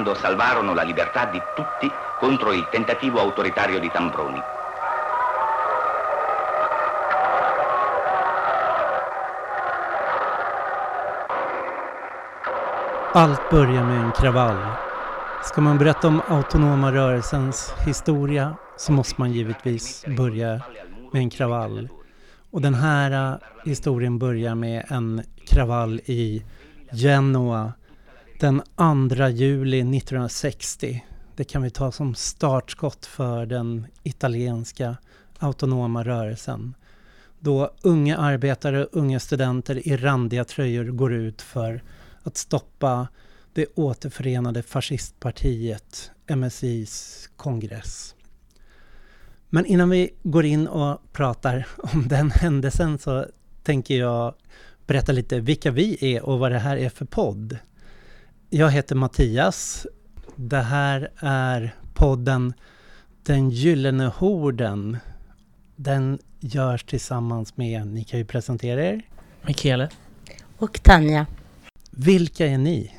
quando salvarono la libertà di tutti contro il tentativo autoritario di Tambroni. Allt börjar med en kravall. Ska man berätta om autonoma rörelsens historia så måste man givetvis börja med en kravall. Och den här äh, historien börjar med en kravall i Genoa den 2 juli 1960. Det kan vi ta som startskott för den italienska autonoma rörelsen. Då unga arbetare och unga studenter i randiga tröjor går ut för att stoppa det återförenade fascistpartiet MSIs kongress. Men innan vi går in och pratar om den händelsen så tänker jag berätta lite vilka vi är och vad det här är för podd. Jag heter Mattias. Det här är podden Den gyllene horden. Den görs tillsammans med, ni kan ju presentera er. Michele. Och Tanja. Vilka är ni?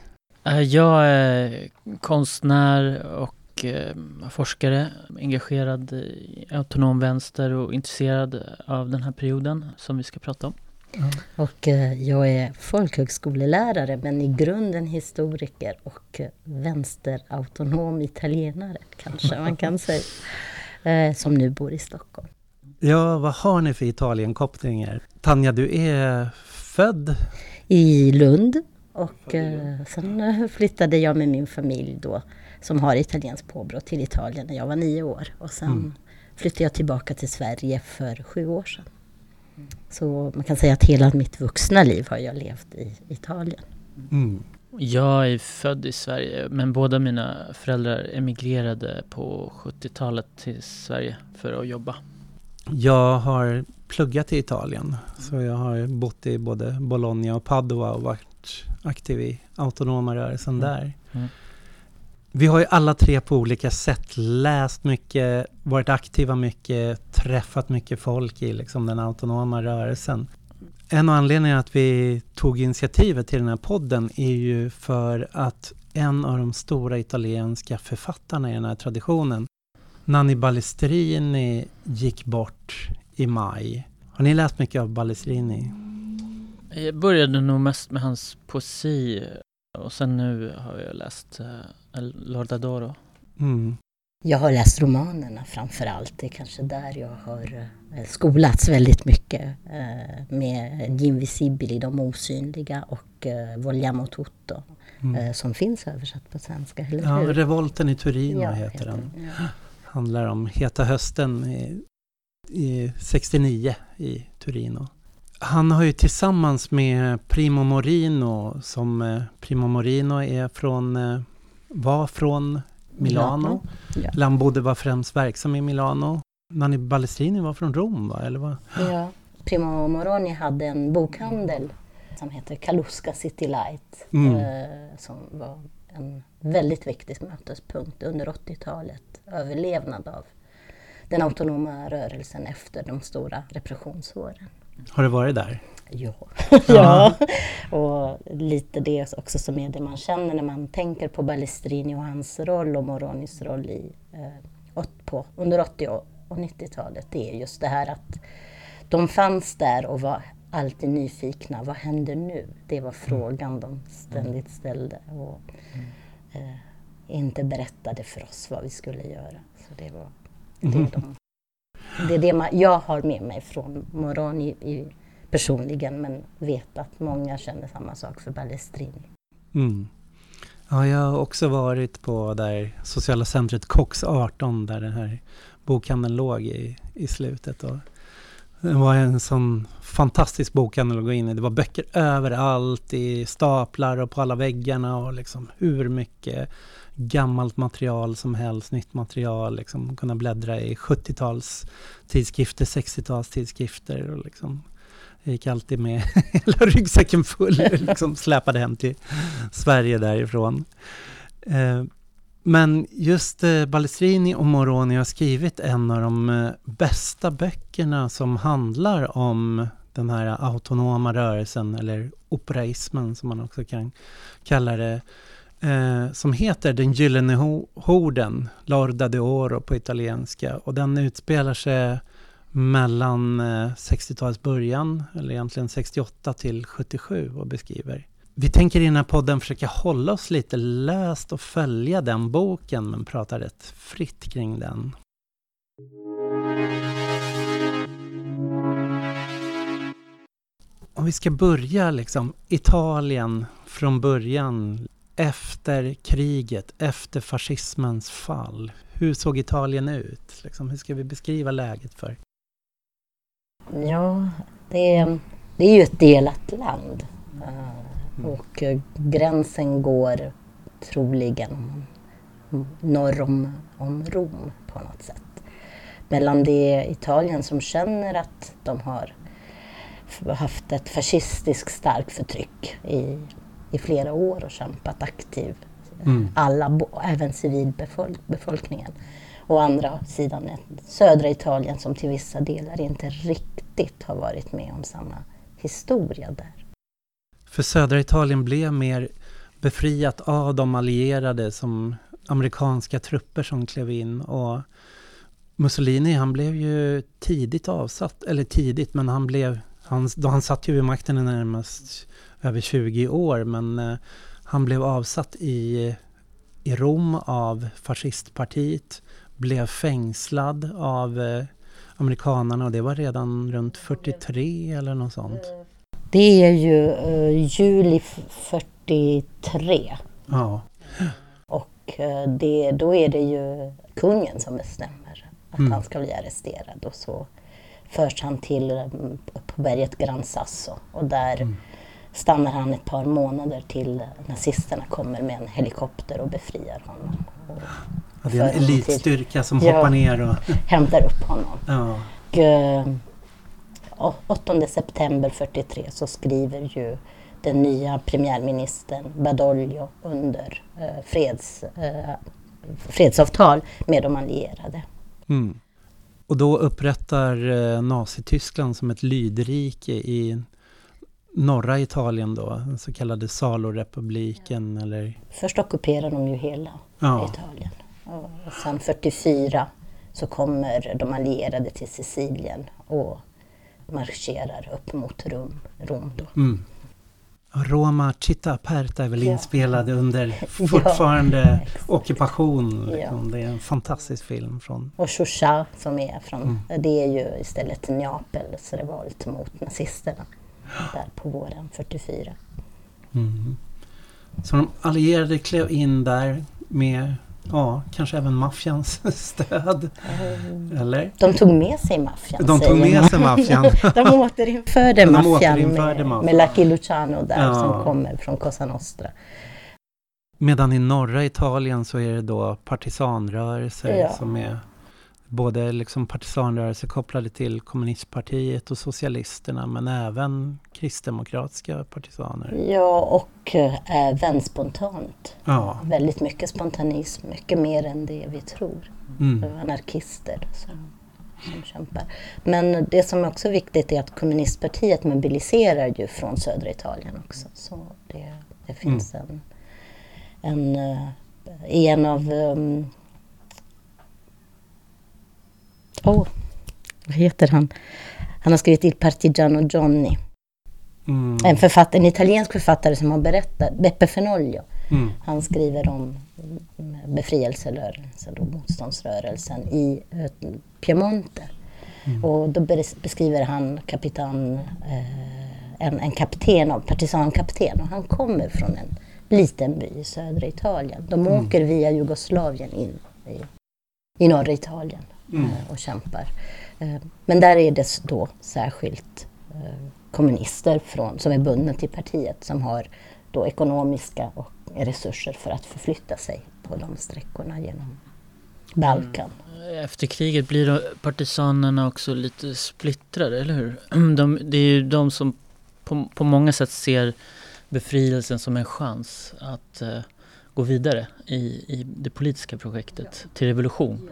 Eh, jag är konstnär och eh, forskare, engagerad i autonom vänster och intresserad av den här perioden som vi ska prata om. Och eh, jag är folkhögskolelärare men i grunden historiker och vänsterautonom italienare kanske man kan säga. Som nu bor i Stockholm. Ja, vad har ni för Italienkopplingar? Tanja, du är född? I Lund och eh, sen eh, flyttade jag med min familj då, som har italienskt påbrå, till Italien när jag var nio år. Och sen mm. flyttade jag tillbaka till Sverige för sju år sedan. Så man kan säga att hela mitt vuxna liv har jag levt i Italien. Mm. Jag är född i Sverige men båda mina föräldrar emigrerade på 70-talet till Sverige för att jobba. Jag har pluggat i Italien. Så jag har bott i både Bologna och Padua och varit aktiv i autonoma rörelsen mm. där. Vi har ju alla tre på olika sätt läst mycket, varit aktiva mycket, träffat mycket folk i liksom den autonoma rörelsen. En av anledningarna att vi tog initiativet till den här podden är ju för att en av de stora italienska författarna i den här traditionen, Nanni Balestrini, gick bort i maj. Har ni läst mycket av Balestrini? Jag började nog mest med hans poesi och sen nu har jag läst uh, Lordadoro. Mm. Jag har läst romanerna framför allt. Det är kanske där jag har uh, skolats väldigt mycket uh, med Invisibili, de osynliga och uh, Vogliamo tutto mm. som finns översatt på svenska. Eller ja, Revolten i Turino ja, heter den. Ja. Handlar om heta hösten i, i 69 i Turino. Han har ju tillsammans med Primo Morino, som eh, Primo Morino är från, eh, var från Milano. Ja. Han bodde, var främst verksam i Milano. Nanni Balestrini var från Rom va? Eller vad? Ja, Primo Moroni hade en bokhandel som heter Kaluska City Light. Mm. Eh, som var en väldigt viktig mötespunkt under 80-talet. Överlevnad av den autonoma rörelsen efter de stora repressionsåren. Har du varit där? Ja. ja. och lite det också som är det man känner när man tänker på Balestrini och hans roll och Moronis roll i, eh, på, under 80 och 90-talet. Det är just det här att de fanns där och var alltid nyfikna. Vad händer nu? Det var frågan de ständigt ställde. Och, eh, inte berättade för oss vad vi skulle göra. Så det var det de det är det man, jag har med mig från Moroni i, personligen men vet att många känner samma sak för Balestrini. Mm. Ja, jag har också varit på där sociala centret Cox 18 där den här bokhandeln låg i, i slutet. Och det var en sån fantastisk bokhandel att gå in i. Det var böcker överallt i staplar och på alla väggarna och liksom hur mycket gammalt material som helst, nytt material, liksom kunna bläddra i 70-tals tidskrifter, 60-tals tidskrifter och liksom jag gick alltid med hela ryggsäcken full, liksom släpade hem till Sverige därifrån. Eh, men just eh, Balestrini och Moroni har skrivit en av de eh, bästa böckerna som handlar om den här autonoma rörelsen eller operaismen som man också kan kalla det. Som heter Den gyllene horden, Lorda de Oro på italienska. Och den utspelar sig mellan eh, 60-talets början, eller egentligen 68 till 77 och beskriver. Vi tänker i den här podden försöka hålla oss lite löst och följa den boken men prata rätt fritt kring den. Om vi ska börja liksom, Italien från början, efter kriget, efter fascismens fall. Hur såg Italien ut? Liksom, hur ska vi beskriva läget för? Ja, det är, det är ju ett delat land. Mm. Och gränsen går troligen norr om, om Rom på något sätt. Mellan det Italien som känner att de har haft ett fascistiskt starkt förtryck i, i flera år och kämpat aktivt. Mm. Alla, även civilbefolkningen. Å andra sidan södra Italien som till vissa delar inte riktigt har varit med om samma historia där. För södra Italien blev mer befriat av de allierade som amerikanska trupper som klev in och Mussolini han blev ju tidigt avsatt, eller tidigt men han blev, han, då han satt ju vid makten i närmast över 20 år men eh, han blev avsatt i, i Rom av fascistpartiet, blev fängslad av eh, amerikanarna och det var redan runt 43 eller något sånt. Det är ju uh, juli 43. Ja. Och uh, det, då är det ju kungen som bestämmer att mm. han ska bli arresterad och så förs han till um, på berget Gran Sasso och där mm. stannar han ett par månader till nazisterna kommer med en helikopter och befriar honom. Och ja, det är en elitstyrka som ja, hoppar ner och hämtar upp honom. Ja. Och, uh, 8 september 43 så skriver ju den nya premiärministern Badoglio under eh, freds, eh, fredsavtal med de allierade. Mm. Och då upprättar eh, Nazityskland som ett lydrike i norra Italien då, den så kallade Salorepubliken eller? Först ockuperar de ju hela ja. Italien. Och sen 44 så kommer de allierade till Sicilien och marscherar upp mot Rom. Rom. Mm. Roma Città Aperta är väl ja. inspelad under fortfarande ja, ockupation. Liksom. Ja. Det är en fantastisk film. från... Och Choucha som är från, mm. det är ju istället Neapels revolt mot nazisterna. Där på våren 44. Mm. Så de allierade klev in där med Ja, kanske även maffians stöd. Mm. Eller? De tog med sig maffian. De tog med sig maffian. de återinförde de maffian med, med Lucky Luciano där ja. som kommer från Cosa Nostra. Medan i norra Italien så är det då partisanrörelser ja. som är både liksom partisanrörelser kopplade till kommunistpartiet och socialisterna men även kristdemokratiska partisaner. Ja, och äh, även spontant. Ja. Väldigt mycket spontanism, mycket mer än det vi tror. Mm. Anarkister som, som kämpar. Men det som är också viktigt är att kommunistpartiet mobiliserar ju från södra Italien också. Så det, det finns mm. en, en, uh, en av um, oh, vad heter han? Han har skrivit Il Partigiano Johnny. Mm. En, författare, en italiensk författare som har berättat, Beppe Fenoglio. Mm. Han skriver om befrielserörelsen och motståndsrörelsen i eh, Piemonte. Mm. Och då beskriver han kapitan, eh, en, en kapten partisankapten och han kommer från en liten by i södra Italien. De mm. åker via Jugoslavien in i, i norra Italien mm. Eh, och kämpar. Eh, men där är det då särskilt eh, kommunister från, som är bundna till partiet som har då ekonomiska och resurser för att förflytta sig på de sträckorna genom Balkan. Mm. Efter kriget blir partisanerna också lite splittrade, eller hur? De, det är ju de som på, på många sätt ser befrielsen som en chans att uh, gå vidare i, i det politiska projektet till revolution.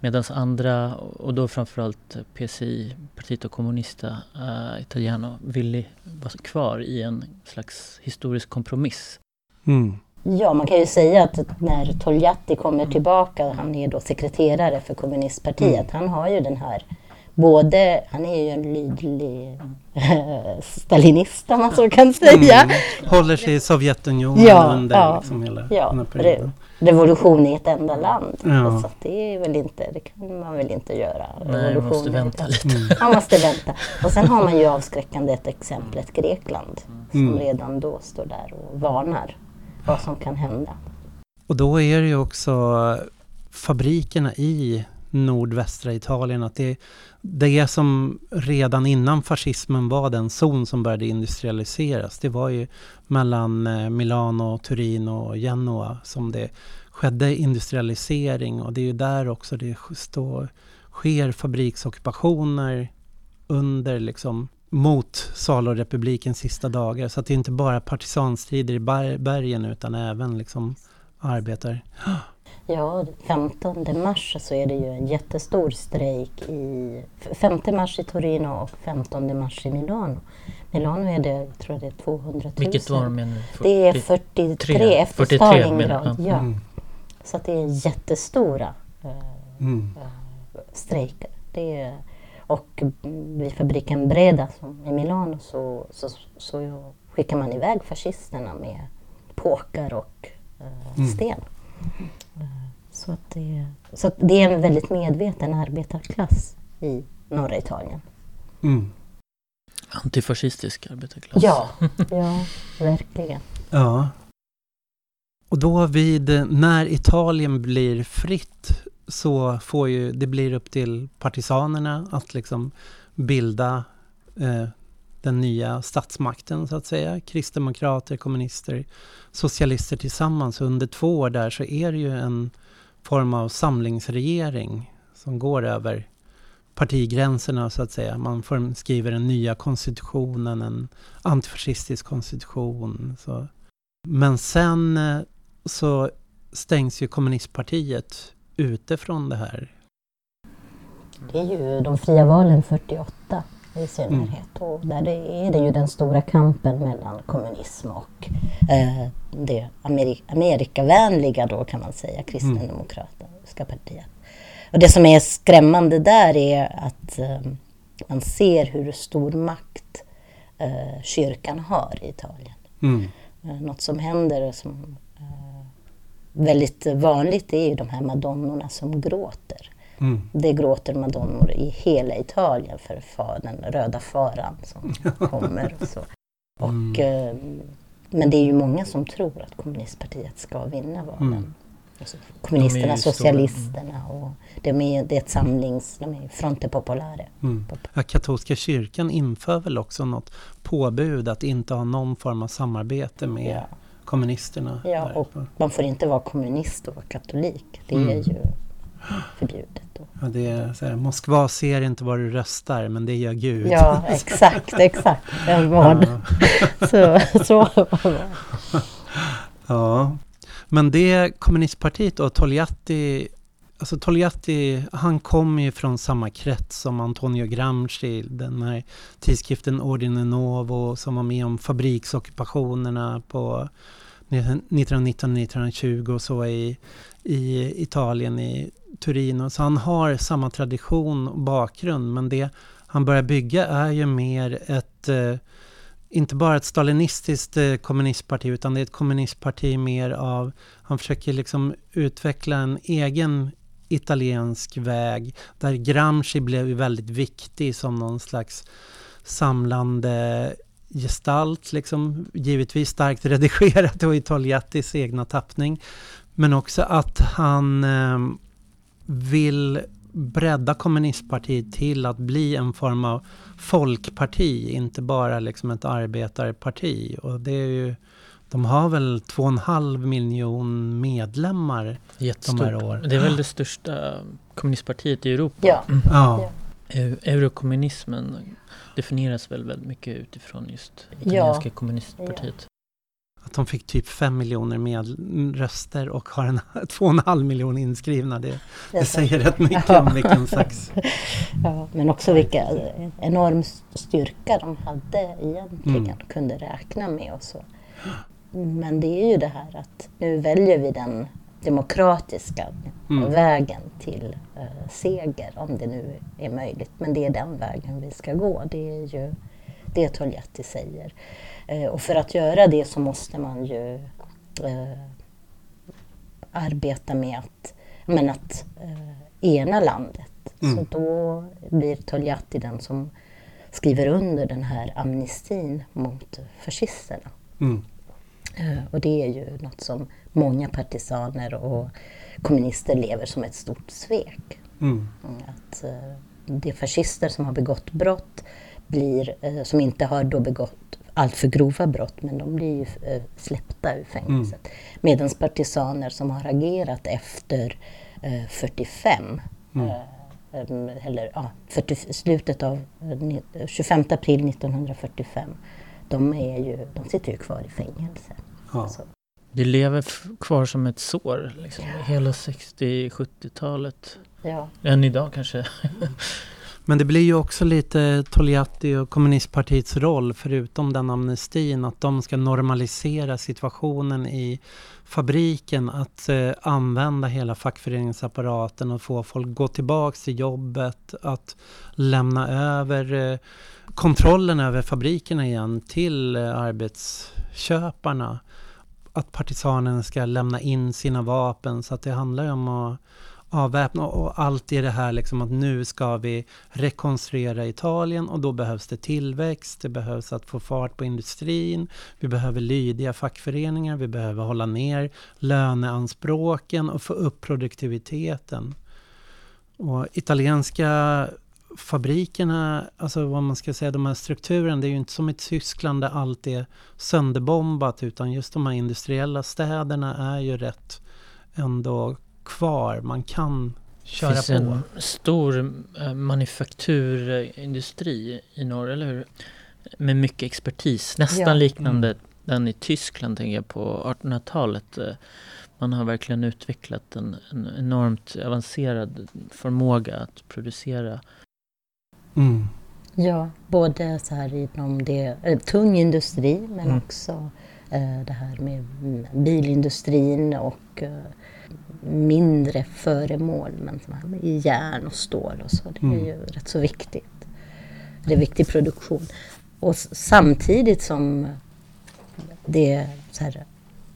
Medan andra, och då framförallt PCI, Partito Comunista uh, Italiano, ville vara kvar i en slags historisk kompromiss. Mm. Ja, man kan ju säga att när Togliatti kommer tillbaka, han är då sekreterare för kommunistpartiet, han har ju den här både, han är ju en lydlig stalinist om man så kan säga. Mm. Håller sig i Sovjetunionen ja, under ja, liksom hela ja, den här perioden. Revolution i ett enda land. Ja. Så det är väl inte, det kan man väl inte göra. Nej, man måste vänta lite. Mm. Man måste vänta. Och sen har man ju avskräckande ett exemplet Grekland som mm. redan då står där och varnar vad som kan hända. Och då är det ju också fabrikerna i nordvästra Italien, att det, det som redan innan fascismen var den zon som började industrialiseras, det var ju mellan eh, Milano, Turin och Genua som det skedde industrialisering och det är ju där också det stå, sker fabriksockupationer under liksom mot Salorepublikens sista dagar. Så att det är inte bara partisanstrider i bergen utan även liksom arbetar. Ja, 15 mars så är det ju en jättestor strejk i 5 mars i Torino och 15 mars i Milano. Milano är det, jag tror det är 200 000. Vilket år menar du? Det är 43 efter 43, Stalingrad. Ja. Mm. Så att det är jättestora uh, mm. uh, strejker. Det är, och vid fabriken Breda som i Milano så, så, så skickar man iväg fascisterna med påkar och uh, mm. Så, att det, så att det är en väldigt medveten arbetarklass i norra Italien. Mm. Antifascistisk arbetarklass. Ja, ja, verkligen. Ja. Och då vid, när Italien blir fritt så får ju, det blir upp till partisanerna att liksom bilda eh, den nya statsmakten så att säga. Kristdemokrater, kommunister, socialister tillsammans. Under två år där så är det ju en form av samlingsregering som går över partigränserna så att säga. Man form, skriver den nya konstitutionen, en antifascistisk konstitution. Så. Men sen eh, så stängs ju kommunistpartiet ute från det här. Det är ju de fria valen 48 i synnerhet. Mm. Och där är det ju den stora kampen mellan kommunism och eh, det Amerik Amerikavänliga då kan man säga, kristdemokratiska partiet. Och det som är skrämmande där är att eh, man ser hur stor makt eh, kyrkan har i Italien. Mm. Eh, något som händer som eh, väldigt vanligt är ju de här madonnorna som gråter. Mm. Det gråter madonnor i hela Italien för den röda faran som kommer. Och så. Och, mm. eh, men det är ju många som tror att kommunistpartiet ska vinna valen. Mm. Alltså, kommunisterna, de socialisterna och de är, det är ett samlings... De är Fronte Popolare. Mm. Ja, katolska kyrkan inför väl också något påbud att inte ha någon form av samarbete med ja. kommunisterna. Ja, och man får inte vara kommunist och vara katolik. Det mm. är ju förbjudet. Ja, det är så här, Moskva ser inte var du röstar, men det gör Gud. Ja, exakt, exakt. En. Ja. så, så var det. Ja, men det kommunistpartiet och Togliatti Alltså Togliatti, han kommer ju från samma krets som Antonio Gramsci, den här tidskriften Ordine Novo som var med om fabriksockupationerna på 1919-1920 och så i, i Italien, i Turino. Så han har samma tradition och bakgrund. Men det han börjar bygga är ju mer ett, eh, inte bara ett stalinistiskt eh, kommunistparti, utan det är ett kommunistparti mer av, han försöker liksom utveckla en egen italiensk väg, där Gramsci blev väldigt viktig som någon slags samlande gestalt, liksom, givetvis starkt redigerat och i Togliattis egna tappning. Men också att han eh, vill bredda kommunistpartiet till att bli en form av folkparti, inte bara liksom ett arbetarparti. Och det är ju, de har väl två och en halv miljon medlemmar Jättestort. de här åren. Det är väl det största kommunistpartiet i Europa. Ja. Mm. ja. Eurokommunismen definieras väl väldigt mycket utifrån just italienska ja. kommunistpartiet. Att de fick typ fem miljoner med röster och har en två och en halv miljon inskrivna. Det, det säger rätt mycket ja. om vilken slags... Ja, men också vilken enorm styrka de hade egentligen, mm. kunde räkna med och så. Men det är ju det här att nu väljer vi den demokratiska mm. vägen till uh, seger, om det nu är möjligt. Men det är den vägen vi ska gå. Det är ju det Togliatti säger. Uh, och för att göra det så måste man ju uh, arbeta med att, men att ena landet. Mm. Så då blir Togliatti den som skriver under den här amnestin mot fascisterna. Mm. Och det är ju något som många partisaner och kommunister lever som ett stort svek. Mm. Att uh, det är fascister som har begått brott, blir, uh, som inte har då begått alltför grova brott, men de blir ju uh, släppta ur fängelset. Mm. Medan partisaner som har agerat efter 45 mm. eller ja, 40, slutet av 25 april 1945, de, är ju, de sitter ju kvar i fängelse. Ja. Det lever kvar som ett sår, liksom, hela 60-70-talet. Ja. Än idag kanske. Men det blir ju också lite Togliatti och kommunistpartiets roll, förutom den amnestin, att de ska normalisera situationen i fabriken, att eh, använda hela fackföreningsapparaten och få folk gå tillbaks till jobbet, att lämna över eh, kontrollen över fabrikerna igen till eh, arbetsköparna att partisanerna ska lämna in sina vapen. Så att det handlar ju om att avväpna och allt i det här liksom att nu ska vi rekonstruera Italien och då behövs det tillväxt, det behövs att få fart på industrin, vi behöver lydiga fackföreningar, vi behöver hålla ner löneanspråken och få upp produktiviteten. Och italienska fabrikerna, alltså vad man ska säga, de här strukturen, det är ju inte som i Tyskland där allt är sönderbombat utan just de här industriella städerna är ju rätt ändå kvar. Man kan köra på. Det finns en stor äh, manufakturindustri i norr, eller hur? Med mycket expertis, nästan ja. liknande mm. den i Tyskland tänker jag på 1800-talet. Eh, man har verkligen utvecklat en, en enormt avancerad förmåga att producera Mm. Ja, både så här inom det, äh, tung industri men mm. också äh, det här med bilindustrin och äh, mindre föremål men med järn och stål och så. Det är mm. ju rätt så viktigt. Det är viktig produktion. Och samtidigt som det så här,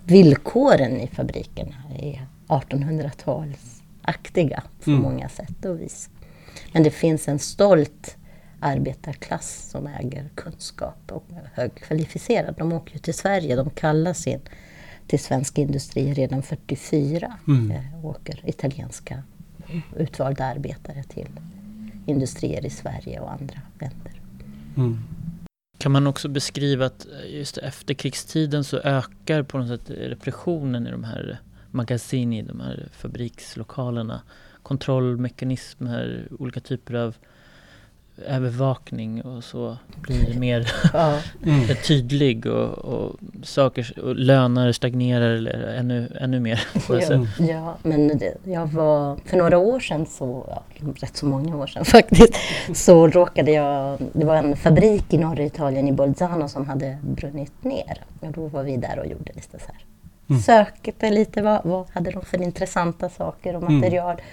villkoren i fabrikerna är 1800-talsaktiga på mm. många sätt och vis. Men det finns en stolt arbetarklass som äger kunskap och är högkvalificerad. De åker ju till Sverige, de kallas in till svensk industri redan 44. Mm. Eh, åker italienska utvalda arbetare till industrier i Sverige och andra länder. Mm. Kan man också beskriva att just efter krigstiden så ökar på något sätt repressionen i de här magasini, de här fabrikslokalerna kontrollmekanismer, olika typer av övervakning och så blir mer ja. mm. tydlig och, och, saker och löner stagnerar eller ännu, ännu mer. Ja, ja, men det, jag var för några år sedan, så, ja, rätt så många år sedan faktiskt, så råkade jag, det var en fabrik i norra Italien i Bolzano som hade brunnit ner. Och då var vi där och gjorde lite så här mm. sökte lite, vad, vad hade de för intressanta saker och mm. material. Mm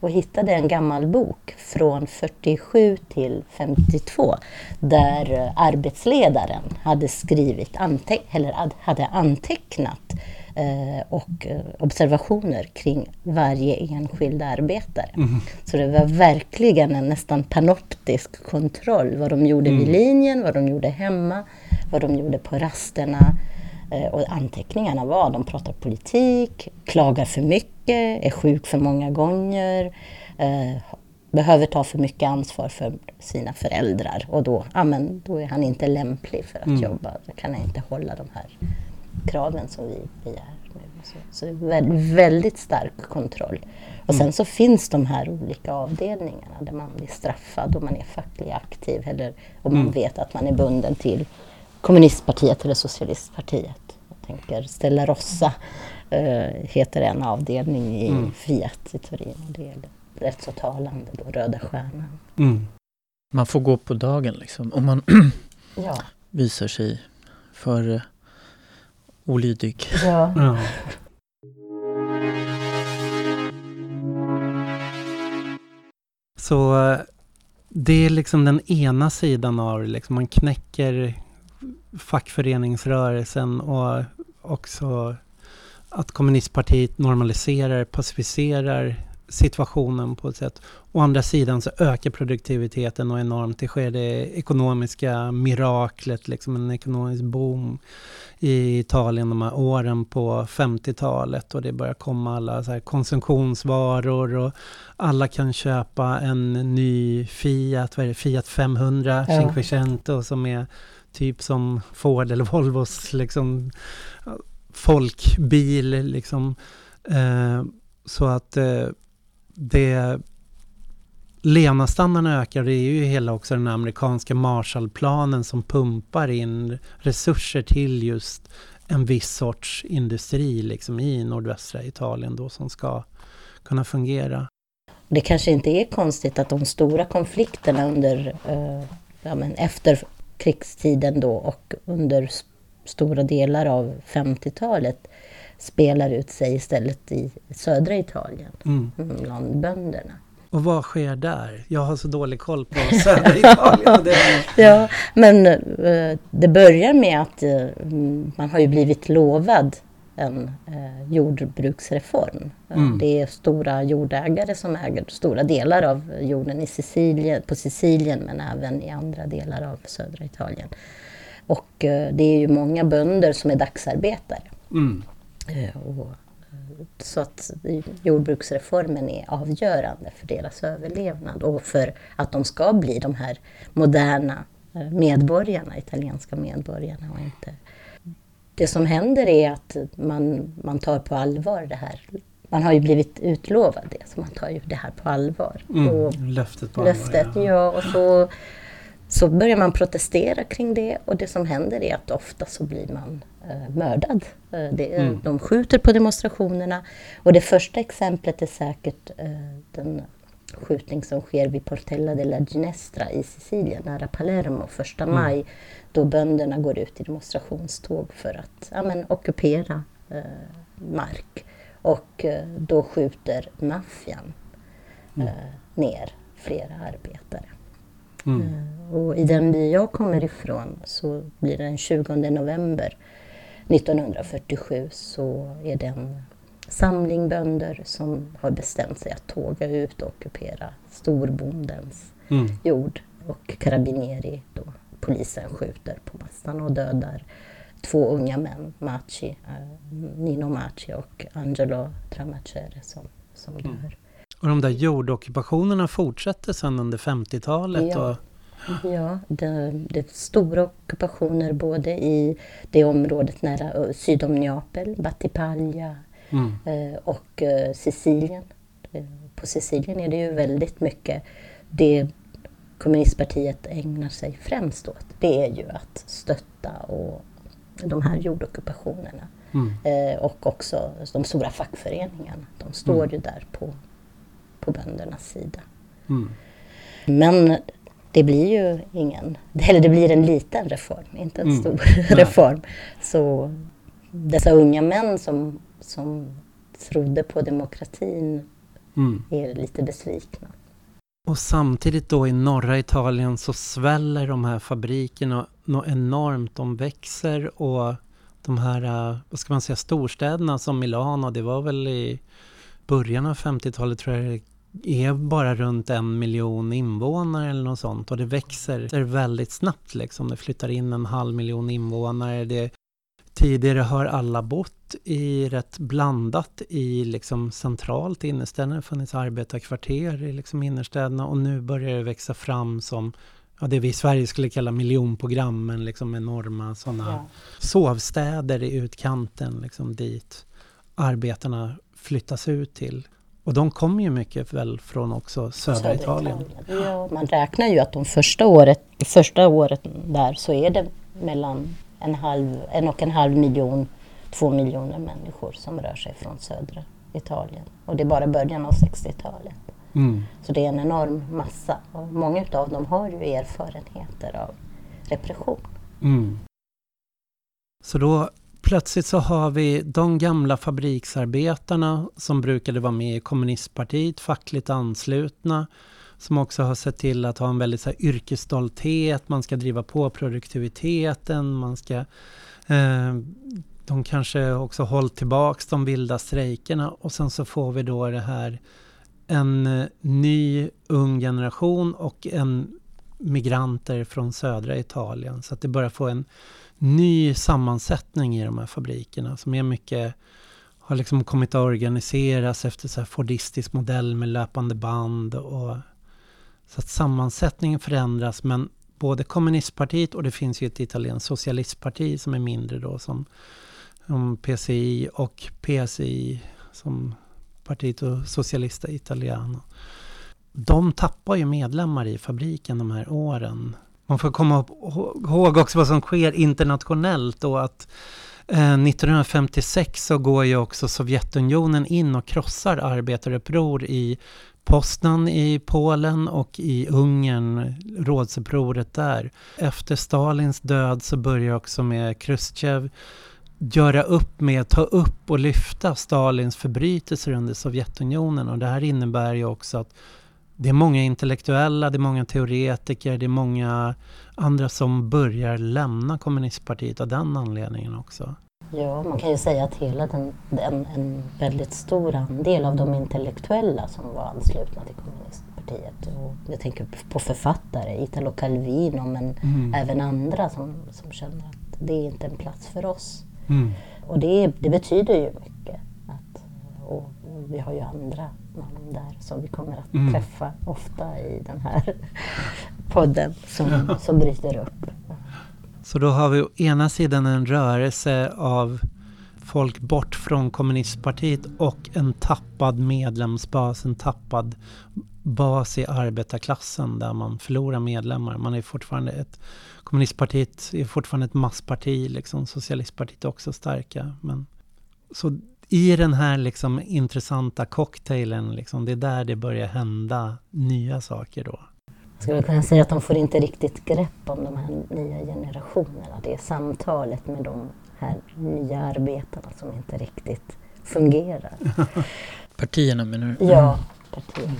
och hittade en gammal bok från 47 till 52 där arbetsledaren hade skrivit, ante eller hade antecknat eh, och eh, observationer kring varje enskild arbetare. Mm. Så det var verkligen en nästan panoptisk kontroll. Vad de gjorde mm. vid linjen, vad de gjorde hemma, vad de gjorde på rasterna. Och anteckningarna var, de pratar politik, klagar för mycket, är sjuk för många gånger, eh, behöver ta för mycket ansvar för sina föräldrar och då, ja, men, då är han inte lämplig för att mm. jobba. Då kan han inte hålla de här kraven som vi begär. Så, så det är väldigt, stark kontroll. Och sen mm. så finns de här olika avdelningarna där man blir straffad och man är fackligt aktiv eller om man mm. vet att man är bunden till kommunistpartiet eller socialistpartiet. Jag tänker Stella Rossa eh, heter en avdelning i Mm. Fiat i Turin. Det är rätt så talande då, Röda Stjärnan. Mm. Man får gå på dagen liksom om man Ja. visar sig för eh, olydig. ja. Ja. Så eh, det är liksom den ena sidan av det, liksom man knäcker fackföreningsrörelsen och också att kommunistpartiet normaliserar, pacificerar situationen på ett sätt. Å andra sidan så ökar produktiviteten och enormt. Det sker det ekonomiska miraklet, liksom en ekonomisk boom i Italien de här åren på 50-talet och det börjar komma alla så konsumtionsvaror och alla kan köpa en ny Fiat, vad är det, Fiat 500 Ja. Cinquecento som är typ som Ford eller Volvos liksom folkbil liksom. Eh, så att eh, det levnadsstandarden ökar. Det är ju hela också den amerikanska Marshallplanen som pumpar in resurser till just en viss sorts industri liksom i nordvästra Italien då som ska kunna fungera. Det kanske inte är konstigt att de stora konflikterna under eh, ja, men efter krigstiden då och under stora delar av 50-talet spelar ut sig istället i södra Italien Mm. mm, bland bönderna. Och vad sker där? Jag har så dålig koll på södra Italien. Det, Ja, men eh, det börjar med att eh, mm, man har ju blivit lovad en eh, jordbruksreform. Mm. Det är stora jordägare som äger stora delar av jorden i Sicilien, på Sicilien men även i andra delar av södra Italien. Och eh, det är ju många bönder som är dagsarbetare. mm. Eh, Och, eh, så att jordbruksreformen är avgörande för deras överlevnad och för att de ska bli de här moderna eh, medborgarna, italienska medborgarna. Och inte. Det som händer är att man, man tar på allvar det här. Man har ju blivit utlovad det, så man tar ju det här på allvar. Och Mm. Löftet på löftet, allvar, ja. Och så, så börjar man protestera kring det och det som händer är att ofta så blir man eh, mördad. Eh, det, Mm. De skjuter på demonstrationerna och det första exemplet är säkert eh, den skjutning som sker vid Portella della Ginestra i Sicilien, nära Palermo, första Mm. maj. Då bönderna går ut i demonstrationståg för att ja, men, ockupera eh, mark. Och eh, då skjuter maffian Mm. eh, ner flera arbetare. Mm. Eh, Och i den by jag kommer ifrån så blir det den 20 november 1947 så är det en samling bönder som har bestämt sig att tåga ut och ockupera storbondens Mm. jord. Och Carabinieri, då, polisen, skjuter på massan och dödar två unga män, Maci, eh, Nino Maci och Angelo Tramacere som, som Mm. dör. Och de där jordockupationerna fortsätter sedan under 50-talet. Ja. Och, Ja, det, det stora ockupationer både i det området nära syd om Neapel, Battipaglia mm. eh, och eh, Sicilien. Eh, På Sicilien är det ju väldigt mycket det kommunistpartiet ägnar sig främst åt. Det är ju att stötta och de här jordockupationerna. Mm. Och också de stora fackföreningarna. De står Mm. ju där på, på böndernas sida. Mm. Men det blir ju ingen, eller det blir en liten reform, inte en Mm. stor Nej. reform. Så dessa unga män som, som trodde på demokratin Mm. är lite besvikna. Och samtidigt då i norra Italien så sväller de här fabrikerna något enormt. De växer och de här, eh, vad ska man säga, storstäderna som Milano, det var väl i början av 50-talet tror jag är bara runt en miljon invånare eller något sånt och det växer det är väldigt snabbt liksom. Det flyttar in en halv miljon invånare. Det, tidigare har alla bott i rätt blandat i liksom centralt innerstäderna. Det har funnits arbetarkvarter i liksom innerstäderna och nu börjar det växa fram som ja, det vi i Sverige skulle kalla miljonprogrammen, liksom enorma sådana Ja. sovstäder i utkanten liksom dit arbetarna flyttas ut till. Och de kommer ju mycket väl från också södra, Italien. Ja, man räknar ju att de första året, första året där så är det mellan en, halv, en och en halv miljon två miljoner människor som rör sig från södra Italien. Och det är bara början av 60-talet. Mm. Så det är en enorm massa. Och många av dem har ju erfarenheter av repression. Mm. Så då plötsligt så har vi de gamla fabriksarbetarna som brukade vara med i kommunistpartiet, fackligt anslutna, som också har sett till att ha en väldigt så här, yrkesstolthet, man ska driva på produktiviteten, man ska eh, de kanske också hållit tillbaks de vilda strejkerna och sen så får vi då det här en eh, ny ung generation och en migranter från södra Italien. Så att det börjar få en ny sammansättning i de här fabrikerna som är mycket har liksom kommit att organiseras efter så här Fordistisk modell med löpande band. Och, så att sammansättningen förändras men både kommunistpartiet och det finns ju ett italienskt socialistparti som är mindre då som, som PCI och PSI som Partito Socialista Italiano. De tappar ju medlemmar i fabriken de här åren. Man får komma ihåg också vad som sker internationellt och att eh, 1956 så går ju också Sovjetunionen in och krossar arbetaruppror i Poznan i Polen och i Ungern, rådsupproret där. Efter Stalins död så börjar också med Khrushchev göra upp med, ta upp och lyfta Stalins förbrytelser under Sovjetunionen och det här innebär ju också att det är många intellektuella, det är många teoretiker, det är många andra som börjar lämna kommunistpartiet av den anledningen också. Ja, man kan ju säga att hela den, en, en väldigt stor andel av de intellektuella som var anslutna till kommunistpartiet, och jag tänker på författare, Italo Calvino, men mm. även andra som, som känner att det är inte en plats för oss. Mm. Och det, det betyder ju mycket. Att, och vi har ju andra namn där som vi kommer att mm. träffa ofta i den här podden som, som bryter upp. Så då har vi å ena sidan en rörelse av folk bort från kommunistpartiet och en tappad medlemsbas, en tappad bas i arbetarklassen där man förlorar medlemmar. Man är fortfarande ett, kommunistpartiet är fortfarande ett massparti, liksom, socialistpartiet är också starka. Men, så i den här liksom intressanta cocktailen, liksom, det är där det börjar hända nya saker då. Skulle kunna säga att de får inte riktigt grepp om de här nya generationerna. Det är samtalet med de här nya arbetarna som inte riktigt fungerar. Partierna menar du? Ja, partierna.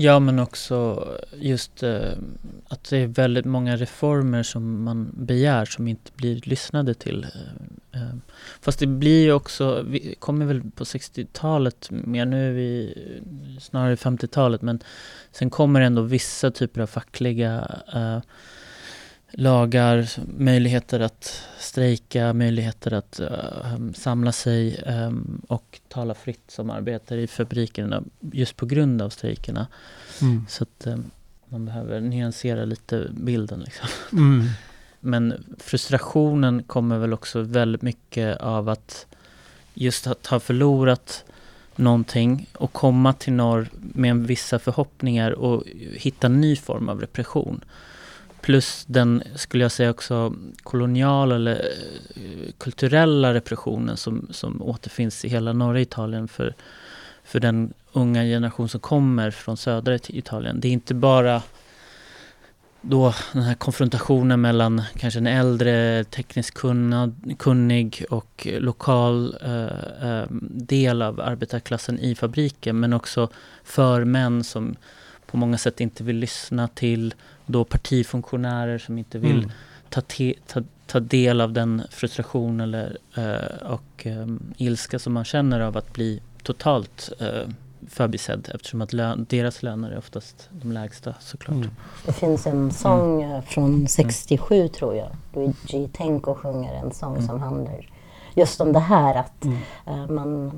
Ja, men också just eh, att det är väldigt många reformer som man begär som inte blir lyssnade till. Eh. eh. Fast det blir ju också, vi kommer väl på 60-talet mer, nu är vi snarare 50-talet, men sen kommer ändå vissa typer av fackliga eh, lagar, möjligheter att strejka, möjligheter att uh, samla sig um, och tala fritt som arbetare i fabrikerna just på grund av strejkerna. Mm. Så att um, man behöver nyansera lite bilden. Liksom. Mm. Men frustrationen kommer väl också väldigt mycket av att just att ha förlorat någonting och komma till norr med vissa förhoppningar och hitta en ny form av repression. Plus den, skulle jag säga också, koloniala eller eh, kulturella repressionen som, som återfinns i hela norra Italien för, för den unga generation som kommer från södra Italien. Det är inte bara då den här konfrontationen mellan kanske en äldre tekniskt kunnad, kunnig och lokal eh, eh del av arbetarklassen i fabriken men också för män som på många sätt inte vill lyssna till då partifunktionärer som inte vill mm. ta, te, ta, ta, del av den frustration eller, eh, och eh, ilska som man känner av att bli totalt eh, förbisedd eftersom att lön, deras löner är oftast de lägsta såklart. Mm. Det finns en sång mm. från 67 mm. tror jag. Luigi Tenco sjunger en sång mm. som handlar just om det här att uh, man,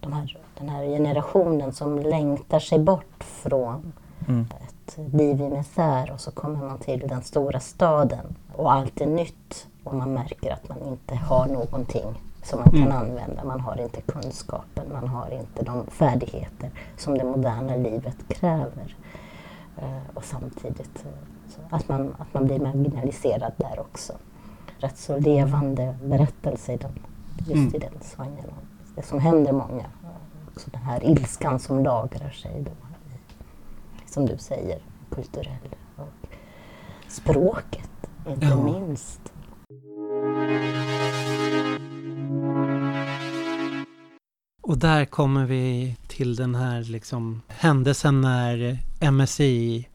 de här, den här generationen som längtar sig bort från mm ett liv i misär och så kommer man till den stora staden och allt är nytt och man märker att man inte har någonting som man kan mm. använda. Man har inte kunskapen, man har inte de färdigheter som det moderna livet kräver. Uh, och samtidigt uh, att, man, att man blir marginaliserad där också. Rätt så levande berättelse i den just mm. i den svängen. Det som händer många. Också den här ilskan som lagrar sig då. Som du säger, kulturell. Och språket, inte ja. minst. Och där kommer vi till den här liksom händelsen när MSI,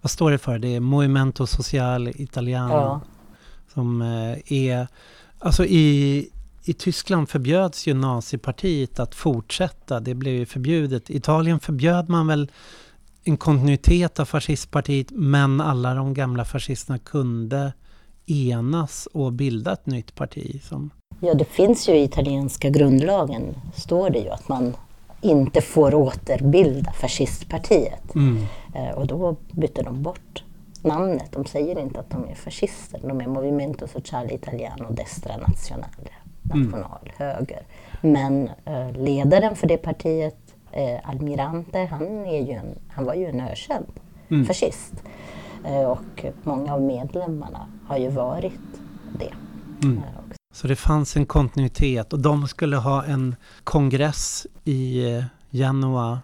vad står det för? Det är Movimento Social Italiano. Ja. Som eh, är, alltså i, i Tyskland förbjöds ju nazipartiet att fortsätta. Det blev ju förbjudet. I Italien förbjöd man väl en kontinuitet av fascistpartiet men alla de gamla fascisterna kunde enas och bilda ett nytt parti. Som... Ja, det finns ju i italienska grundlagen, står det ju att man inte får återbilda fascistpartiet. Mm. Eh, och då bytte de bort namnet. De säger inte att de är fascister. De är Movimento Sociale Italiano Destra Nazionale, national, mm. höger. Men eh, ledaren för det partiet, eh, Almirante, han, är ju en, han var ju en ökänd mm. fascist. Eh, och många av medlemmarna har ju varit det. Mm. Eh, så det fanns en kontinuitet och de skulle ha en kongress i eh, Genua.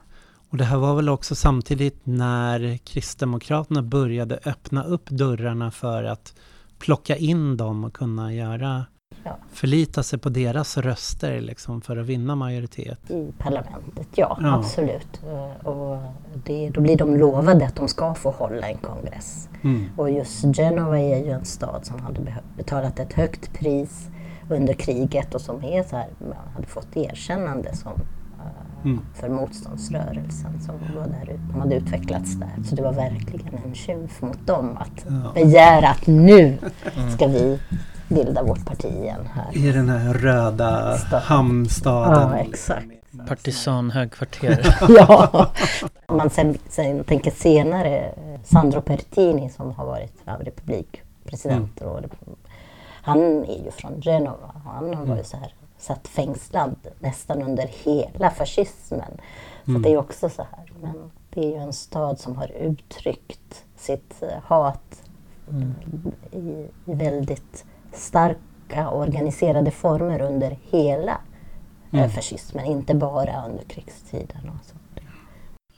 Och det här var väl också samtidigt när Kristdemokraterna började öppna upp dörrarna för att plocka in dem och kunna göra ja. förlita sig på deras röster liksom för att vinna majoritet. I parlamentet, ja, ja. absolut. Eh, och det, då blir de lovade att de ska få hålla en kongress. Mm. Och just Genova är ju en stad som hade betalat ett högt pris under kriget och som är så här, hade fått erkännande som eh, Mm. för motståndsrörelsen som var där, de hade utvecklats där. Så det var verkligen en skymf mot dem att ja. begära att nu ska vi bilda vårt parti igen här. I den här röda hamnstaden. Ja, exakt. Partisanhögkvarter. ja. Om man sen, sen, tänker senare, Sandro Pertini som har varit ja, republikpresident. Mm. Och, han är ju från Genova. Han var ju mm. så här, satt fängslad nästan under hela fascismen. Så mm. det är också så här. Men det är ju en stad som har uttryckt sitt eh, hat mm. i, i väldigt starka organiserade former under hela eh, mm. fascismen, inte bara under krigstiden. Och så.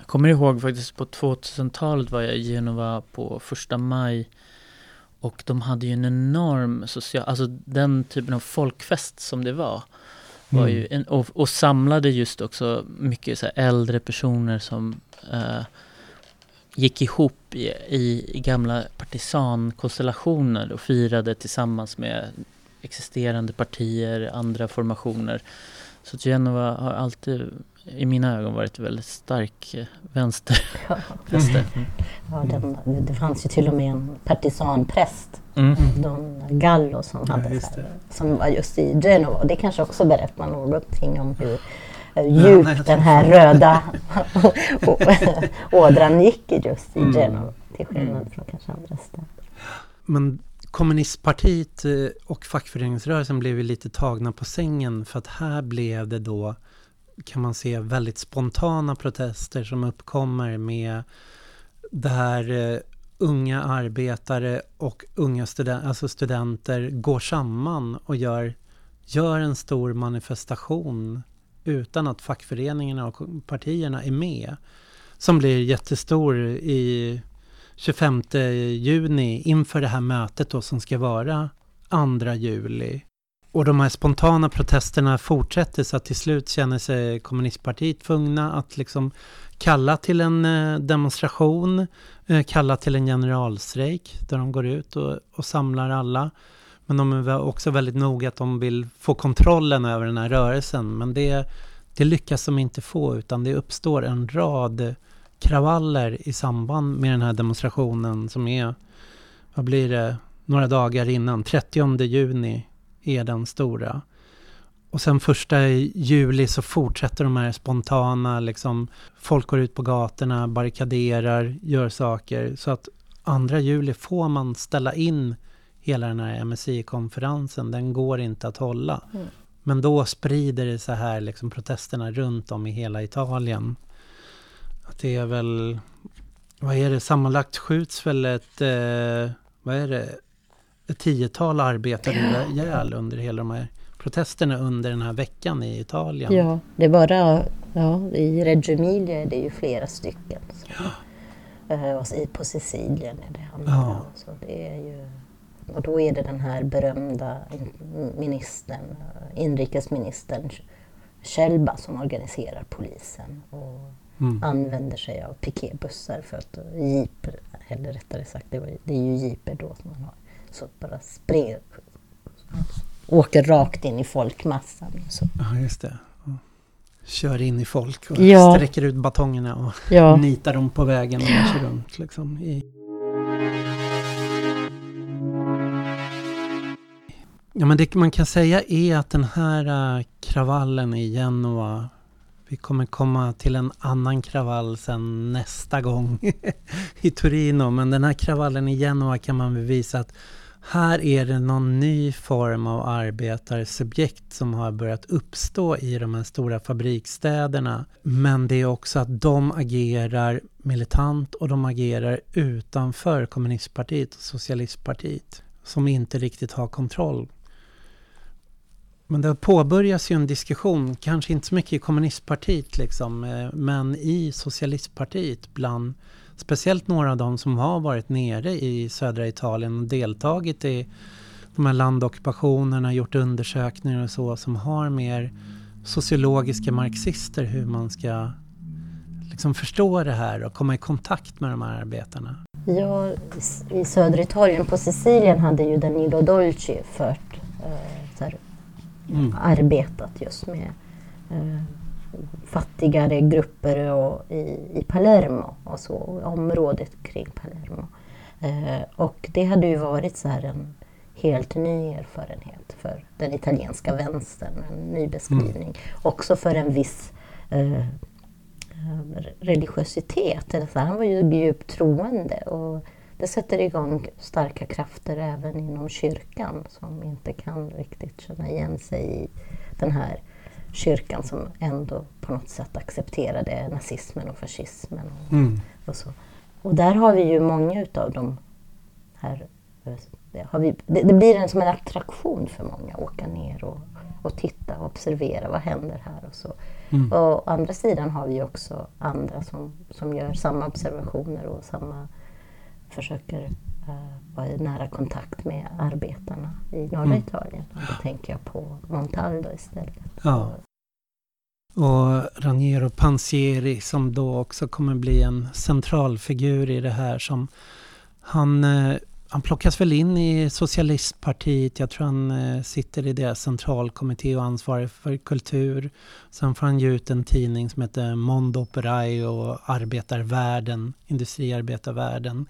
Jag kommer ihåg faktiskt på 2000-talet var jag i Genova på första maj och de hade ju en enorm social, alltså den typen av folkfest som det var. var mm. ju en, och, och, samlade just också mycket så äldre personer som eh, gick ihop i, i, gamla partisankonstellationer och firade tillsammans med existerande partier, andra formationer. Så Genova har alltid i mina ögon varit väldigt stark eh, vänster. Ja. Mm. ja, den, det fanns ju till och med en partisanpräst, mm. Don Gallo, som, ja, hade, här, som var just i Genova. Det kanske också berättar någonting om hur djup ja, den här röda ådran gick just i mm. Till skillnad mm. från kanske andra städer. Men kommunistpartiet eh, och fackföreningsrörelsen blev ju lite tagna på sängen för att här blev det då kan man se väldigt spontana protester som uppkommer med där uh, unga arbetare och unga studen alltså studenter går samman och gör, gör en stor manifestation utan att fackföreningarna och partierna är med. Som blir jättestor i 25 juni inför det här mötet då som ska vara 2 juli. Och de här spontana protesterna fortsätter så att till slut känner sig kommunistpartiet tvungna att liksom kalla till en eh, demonstration, eh, kalla till en generalstrejk där de går ut och, och samlar alla. Men de är också väldigt noga att de vill få kontrollen över den här rörelsen. Men det, det lyckas de inte få utan det uppstår en rad kravaller i samband med den här demonstrationen som är, vad blir det, några dagar innan, 30 juni är den stora. Och sen första juli så fortsätter de här spontana, liksom, folk går ut på gatorna, barrikaderar, gör saker. Så att andra juli får man ställa in hela den här MSI-konferensen, den går inte att hålla. Mm. Men då sprider det så här liksom protesterna runt om i hela Italien. Att det är väl, vad är det, sammanlagt skjuts väl ett, eh, vad är det, ett tiotal arbetare ihjäl under hela de här protesterna under den här veckan i Italien. Ja, det är bara ja, i Reggio Emilia är det ju flera stycken. Så. Ja. Och på Sicilien är det andra. Ja. Så det är ju, och då är det den här berömda ministern, inrikesministern Shelba som organiserar polisen och mm. använder sig av piketbussar för att jeep, eller rättare sagt det, var, det är ju jeeper då som man har, så bara spred, åker rakt in i folkmassan. Så. Ja, just det. Kör in i folk och ja. sträcker ut batongerna och ja. nitar dem på vägen och kör runt. Liksom, i. Ja, men det man kan säga är att den här äh, kravallen i Genua vi kommer komma till en annan kravall sen nästa gång i Torino. Men den här kravallen i Genua kan man bevisa att här är det någon ny form av arbetarsubjekt som har börjat uppstå i de här stora fabriksstäderna. Men det är också att de agerar militant och de agerar utanför kommunistpartiet och socialistpartiet som inte riktigt har kontroll men det påbörjas ju en diskussion, kanske inte så mycket i kommunistpartiet liksom, eh, men i socialistpartiet bland speciellt några av dem som har varit nere i södra Italien och deltagit i de här landockupationerna, gjort undersökningar och så, som har mer sociologiska marxister hur man ska liksom förstå det här och komma i kontakt med de här arbetarna. Ja, i södra Italien, på Sicilien, hade ju Danilo Dolci fört eh, mm. arbetat just med eh, fattigare grupper och i, i Palermo och så, området kring Palermo. Eh, och det hade ju varit så här en helt ny erfarenhet för den italienska vänstern, en ny beskrivning. Mm. Också för en viss eh, religiositet. Eller så han var ju djupt troende och det sätter igång starka krafter även inom kyrkan som inte kan riktigt känna igen sig i den här kyrkan som ändå på något sätt accepterade nazismen och fascismen. Och, mm. och så. Och där har vi ju många utav de här har vi, det, det, blir en, som en attraktion för många att åka ner och, och titta och observera vad händer här och så. Mm. Och å andra sidan har vi också andra som, som gör samma observationer och samma försöker uh, vara i nära kontakt med arbetarna i norra mm. Italien. Och då tänker jag på Montaldo istället. Ja. Och Raniero Pansieri som då också kommer bli en centralfigur i det här som han, eh, han plockas väl in i socialistpartiet. Jag tror han eh, sitter i deras centralkommitté och ansvarig för kultur. Sen får han ge ut en tidning som heter Mondo Operaio och Arbetarvärlden, Industriarbetarvärlden.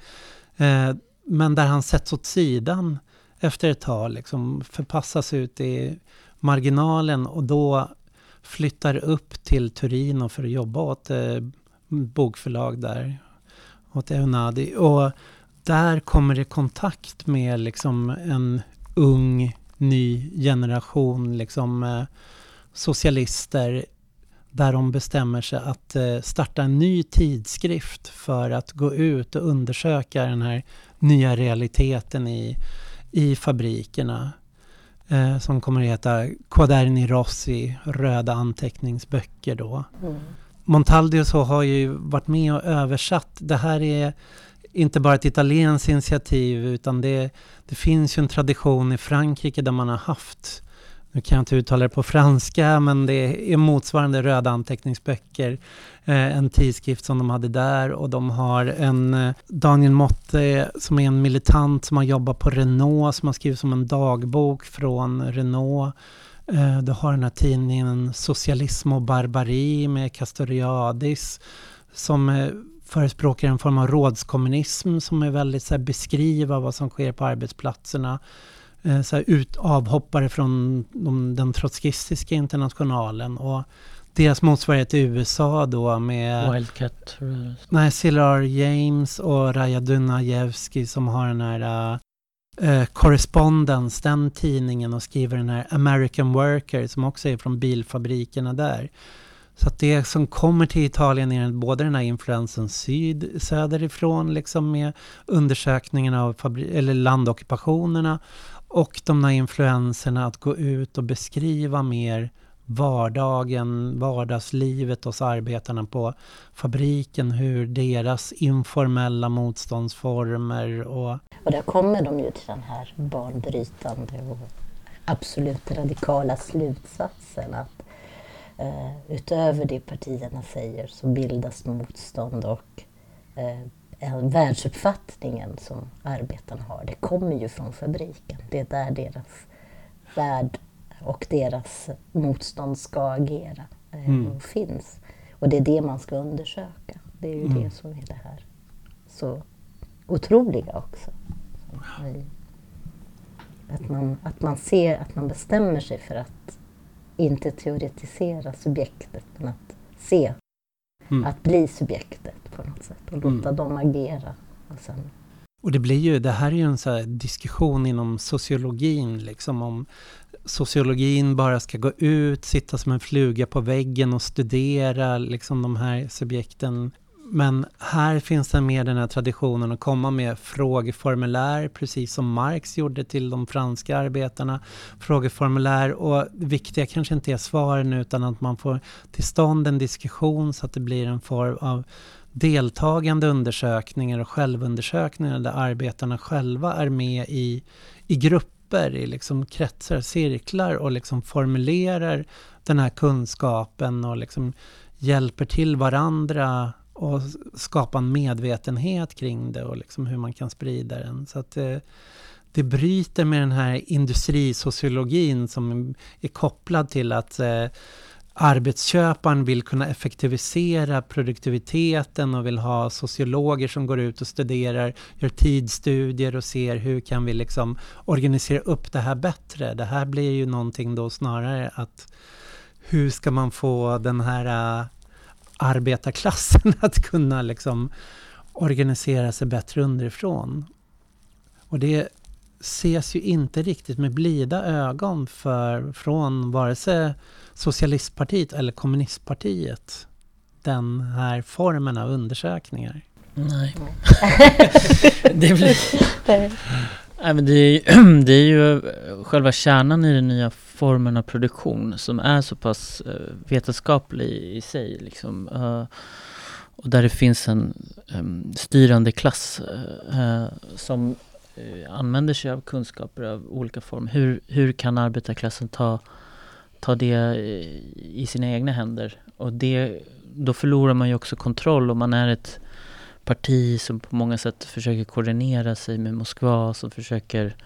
Eh, men där han sätts åt sidan efter ett tag, liksom förpassas ut i marginalen och då flyttar upp till Turino för att jobba åt eh, bokförlag där, åt Eunadi. Och där kommer det kontakt med liksom en ung, ny generation liksom, eh, socialister där de bestämmer sig att eh, starta en ny tidskrift för att gå ut och undersöka den här nya realiteten i, i fabrikerna. Eh, som kommer att heta Quaderni Rossi, röda anteckningsböcker då. Mm. Montaldi så har ju varit med och översatt. Det här är inte bara ett italienskt initiativ utan det, det finns ju en tradition i Frankrike där man har haft nu kan jag inte uttala det på franska, men det är motsvarande röda anteckningsböcker. Eh, en tidskrift som de hade där och de har en eh, Daniel Motte som är en militant som har jobbat på Renault, som har skrivit som en dagbok från Renault. Eh, du har den här tidningen Socialism och barbari med Castoriadis som eh, förespråkar en form av rådskommunism som är väldigt så här, beskriva vad som sker på arbetsplatserna. Eh, så här, ut, avhoppare från de, den trotskistiska internationalen. Och deras motsvarighet i USA då med... Wildcat? Nej, Silar James och Raja Dunajevski som har den här uh, Correspondence, den tidningen och skriver den här American Worker som också är från bilfabrikerna där. Så att det som kommer till Italien är både den här influensen syd, söderifrån liksom med undersökningarna av eller landockupationerna och de här influenserna att gå ut och beskriva mer vardagen, vardagslivet hos arbetarna på fabriken, hur deras informella motståndsformer och... Och där kommer de ju till den här banbrytande och absolut radikala slutsatsen att eh, utöver det partierna säger så bildas motstånd och eh, världsuppfattningen som arbetarna har, det kommer ju från fabriken. Det är där deras värld och deras motstånd ska agera eh, mm. finns. Och det är det man ska undersöka. Det är ju mm. det som är det här så otroliga också. Att man, att man ser, att man bestämmer sig för att inte teoretisera subjektet, men att se, mm. att bli subjektet på något sätt och låta mm. dem agera. Och, sen... och det blir ju, det här är ju en så diskussion inom sociologin, liksom om sociologin bara ska gå ut, sitta som en fluga på väggen och studera liksom de här subjekten. Men här finns det mer den här traditionen att komma med frågeformulär, precis som Marx gjorde till de franska arbetarna. Frågeformulär och det viktiga kanske inte är svaren utan att man får till stånd en diskussion så att det blir en form av deltagande undersökningar och självundersökningar där arbetarna själva är med i, i grupper, i liksom kretsar, cirklar och liksom formulerar den här kunskapen och liksom hjälper till varandra och skapa en medvetenhet kring det och liksom hur man kan sprida den. Så att det, det bryter med den här industrisociologin som är kopplad till att eh, arbetsköparen vill kunna effektivisera produktiviteten och vill ha sociologer som går ut och studerar, gör tidsstudier och ser hur kan vi liksom organisera upp det här bättre. Det här blir ju någonting då snarare att hur ska man få den här uh, arbetarklassen att kunna liksom organisera sig bättre underifrån. Och det ses ju inte riktigt med blida ögon för, från vare sig Socialistpartiet eller Kommunistpartiet den här formen av undersökningar? Nej. det, blir, Nej, men det, är, det är ju själva kärnan i den nya formen av produktion som är så pass uh, vetenskaplig i sig. Liksom. Uh, och där det finns en um, styrande klass uh, som använder sig av kunskaper av olika former. Hur, hur kan arbetarklassen ta ta det i sina egna händer. Och det, då förlorar man ju också kontroll om man är ett parti som på många sätt försöker koordinera sig med Moskva, som försöker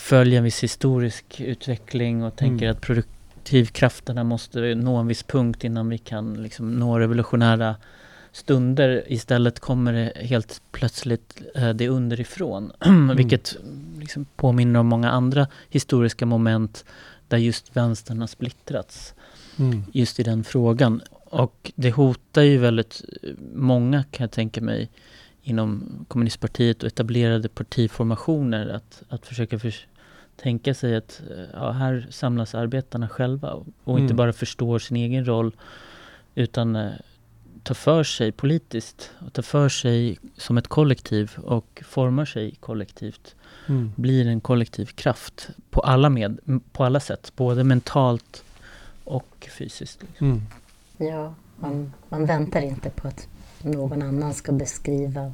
följa en viss historisk utveckling och tänker mm. att produktivkrafterna måste nå en viss punkt innan vi kan liksom nå revolutionära stunder. Istället kommer det helt plötsligt eh, det underifrån, mm. vilket liksom påminner om många andra historiska moment där just vänstern har splittrats. Mm. Just i den frågan. Och det hotar ju väldigt många kan jag tänka mig inom kommunistpartiet och etablerade partiformationer att, att försöka för, tänka sig att ja, här samlas arbetarna själva och, och mm. inte bara förstår sin egen roll utan eh, tar för sig politiskt och tar för sig som ett kollektiv och formar sig kollektivt mm. blir en kollektiv kraft på alla, med, på alla sätt, både mentalt och fysiskt. Liksom. Mm. Ja, man, man väntar inte på att någon annan ska beskriva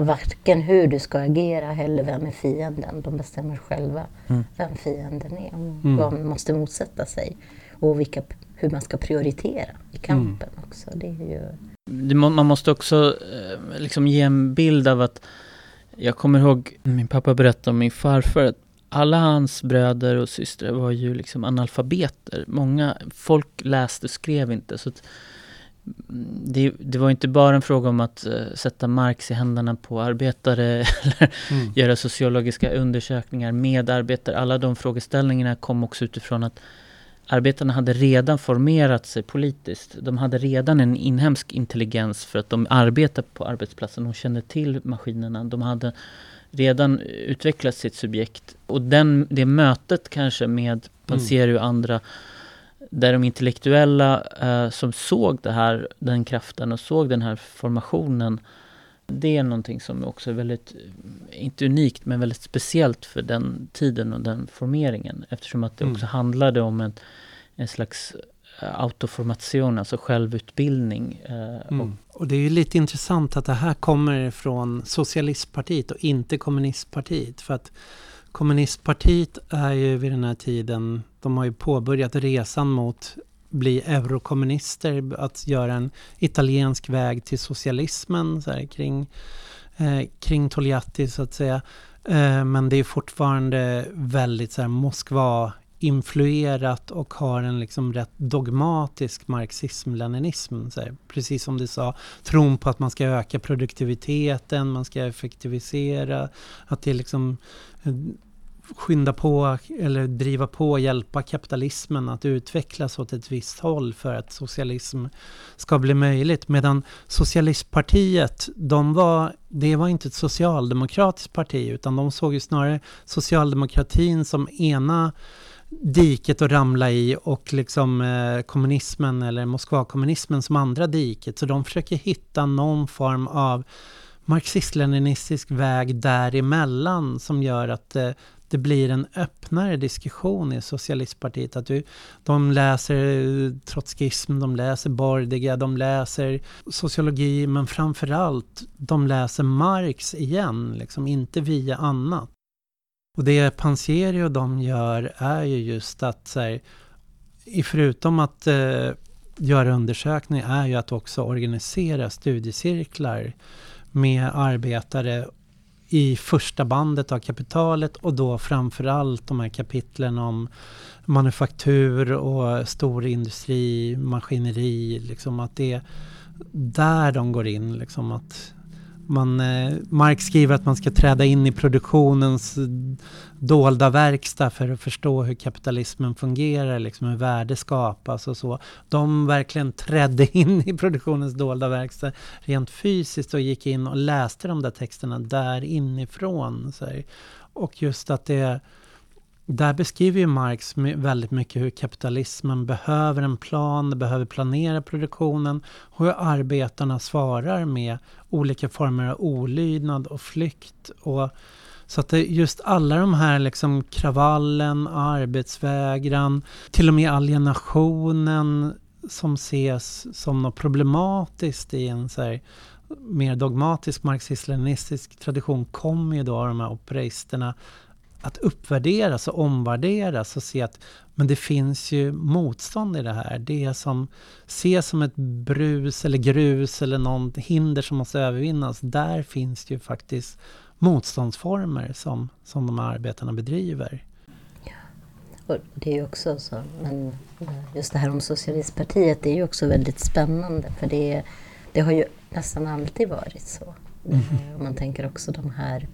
varken hur du ska agera eller vem är fienden. De bestämmer själva mm. vem fienden är och mm. vad man måste motsätta sig. Och vilka, hur man ska prioritera i kampen mm. också. Det är ju... Man måste också eh, liksom ge en bild av att jag kommer ihåg min pappa berättade om min farfar. Att alla hans bröder och systrar var ju liksom analfabeter. Många folk läste och skrev inte. Så det, det, var inte bara en fråga om att uh, sätta Marx i händerna på arbetare eller mm. göra sociologiska undersökningar med arbetare. Alla de frågeställningarna kom också utifrån att arbetarna hade redan formerat sig politiskt. De hade redan en inhemsk intelligens för att de arbetade på arbetsplatsen. De kände till maskinerna. De hade redan utvecklat sitt subjekt. Och den, det mötet kanske med Panseri och andra där de intellektuella eh, som såg det här, den kraften och såg den här formationen Det är någonting som också är väldigt, inte unikt, men väldigt speciellt för den tiden och den formeringen. Eftersom att det också mm. handlade om en, en slags eh, autoformation, alltså självutbildning. Eh, mm. Och det är ju lite intressant att det här kommer från Socialistpartiet och inte Kommunistpartiet. För att Kommunistpartiet är ju vid den här tiden, de har ju påbörjat resan mot bli eurokommunister, att göra en italiensk väg till socialismen så här, kring, eh, kring Togliatti så att säga. Eh, men det är fortfarande väldigt så här, Moskva influerat och har en liksom rätt dogmatisk marxism-leninism. Precis som du sa, tron på att man ska öka produktiviteten, man ska effektivisera, att det är liksom eh, skynda på eller driva på och hjälpa kapitalismen att utvecklas åt ett visst håll för att socialism ska bli möjligt. Medan Socialistpartiet, de var, det var inte ett socialdemokratiskt parti utan de såg ju snarare socialdemokratin som ena diket att ramla i och liksom eh, kommunismen eller Moskvakommunismen som andra diket. Så de försöker hitta någon form av marxist-leninistisk väg däremellan som gör att det, det blir en öppnare diskussion i Socialistpartiet. Att du, de läser eh, trotskism, de läser Bordiga, de läser sociologi, men framförallt de läser Marx igen, liksom inte via annat. Och det Pansieri och de gör är ju just att, så här, förutom att eh, göra undersökningar, är ju att också organisera studiecirklar med arbetare i första bandet av kapitalet och då framförallt de här kapitlen om manufaktur och storindustri, maskineri, liksom att det är där de går in. Liksom att man, eh, Marx skriver att man ska träda in i produktionens dolda verkstad för att förstå hur kapitalismen fungerar, liksom hur värde skapas och så. De verkligen trädde in i produktionens dolda verkstad rent fysiskt och gick in och läste de där texterna där inifrån. Så här. Och just att det där beskriver ju Marx väldigt mycket hur kapitalismen behöver en plan, behöver planera produktionen och hur arbetarna svarar med olika former av olydnad och flykt. Och, så att det, just alla de här liksom kravallen, arbetsvägran, till och med alienationen som ses som något problematiskt i en så här, mer dogmatisk marxist-leninistisk tradition kommer ju då av de här operisterna att uppvärderas och omvärderas och se att men det finns ju motstånd i det här. Det som ses som ett brus eller grus eller något hinder som måste övervinnas. Där finns det ju faktiskt motståndsformer som, som de här arbetarna bedriver. Ja. Och det är ju också så, men just det här om socialistpartiet det är ju också väldigt spännande för det, det har ju nästan alltid varit så. Mm. Om man tänker också de här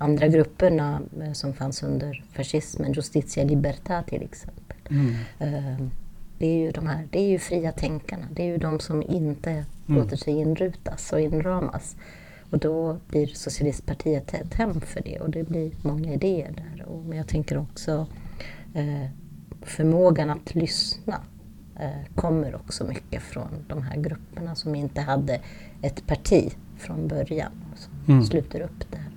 andra grupperna eh, som fanns under fascismen, Justitia Libertà till exempel. Mm. Ehm, det är ju de här, det är ju fria tänkarna, det är ju de som inte mm. låter sig inrutas och inramas. Och då blir Socialistpartiet ett hem för det och det blir många idéer där. Och, men jag tänker också eh, förmågan att lyssna eh, kommer också mycket från de här grupperna som inte hade ett parti från början. Som mm. sluter upp där.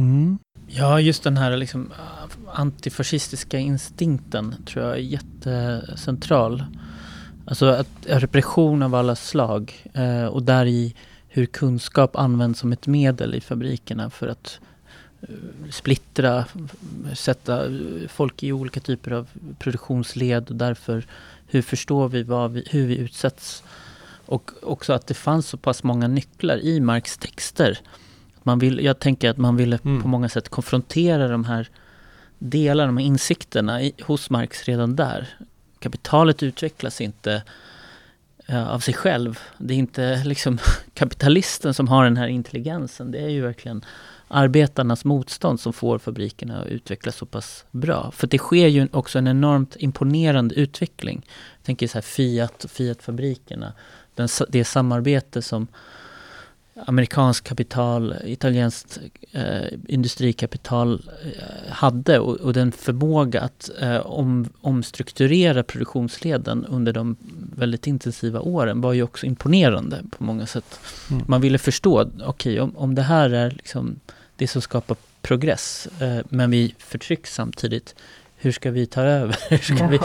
Mm. Ja, just den här liksom, eh, antifascistiska instinkten tror jag är jättecentral. Alltså att eh, repression av alla slag eh, och där i hur kunskap används som ett medel i fabrikerna för att eh, splittra, sätta eh, folk i olika typer av produktionsled och därför hur förstår vi, vi hur vi utsätts. Och också att det fanns så pass många nycklar i Marx texter man vill, jag tänker att man ville mm. på många sätt konfrontera de här delarna, de här insikterna i, hos Marx redan där. Kapitalet utvecklas inte uh, av sig själv. Det är inte liksom kapitalisten som har den här intelligensen. Det är ju verkligen arbetarnas motstånd som får fabrikerna att utvecklas så pass bra. För det sker ju också en enormt imponerande utveckling. Jag tänker så här Fiat och Fiat-fabrikerna. det samarbete som amerikanskt kapital, italienskt eh, industrikapital eh, hade och, och, den förmåga att eh, om, omstrukturera produktionsleden under de väldigt intensiva åren var ju också imponerande på många sätt. Mm. Man ville förstå, okej okay, om, om det här är liksom det som skapar progress, eh, men vi förtrycks samtidigt, hur ska vi ta över? hur ska vi...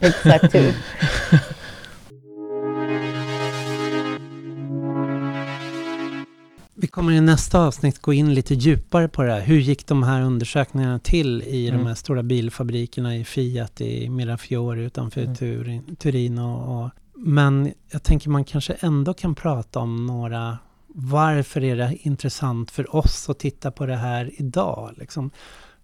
Exakt hur. Kommer i nästa avsnitt gå in lite djupare på det här. Hur gick de här undersökningarna till i mm. de här stora bilfabrikerna i Fiat i Mirafiori utanför mm. Turin, Turin och, och, Men jag tänker man kanske ändå kan prata om några varför är det intressant för oss att titta på det här idag? Liksom?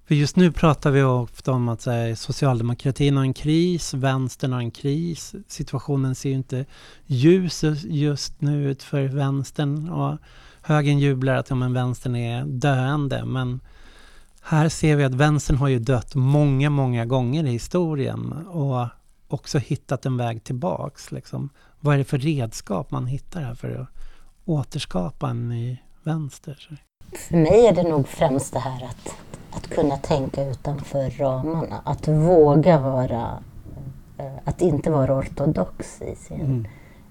För just nu pratar vi ofta om att här, socialdemokratin har en kris, vänstern har en kris. Situationen ser ju inte ljus just nu ut för vänstern. Och högern jublar att ja, men vänstern är döende. Men här ser vi att vänstern har ju dött många, många gånger i historien och också hittat en väg tillbaks. Liksom. Vad är det för redskap man hittar här för att återskapa en ny vänster? För mig är det nog främst det här att, att kunna tänka utanför ramarna. Att våga vara, eh, att inte vara ortodox i sin, mm.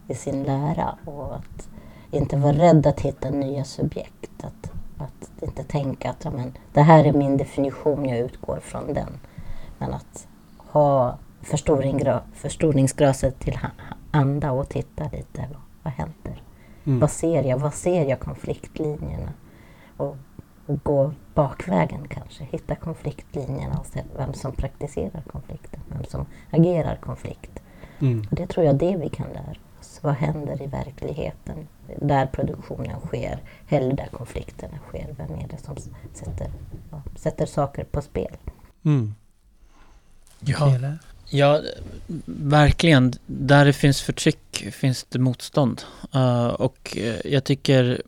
i sin lära och att inte vara rädd att hitta nya subjekt. Att, att inte tänka att ja, men, det här är min definition, jag utgår från den. Men att ha förstoringsglaset till anda och titta lite. Vad, vad händer? Mm. Vad ser jag? Vad ser jag konfliktlinjerna? Och, och, gå bakvägen kanske. Hitta konfliktlinjerna och se vem som praktiserar konflikten. Vem som agerar konflikt. Mm. Och det tror jag det vi kan lära oss. Vad händer i verkligheten? Där produktionen sker, eller där konflikterna sker. Vem är det som sätter, ja, sätter saker på spel? Mm. Ja. Ja, verkligen. Där det finns förtryck finns det motstånd. Uh, och uh, jag tycker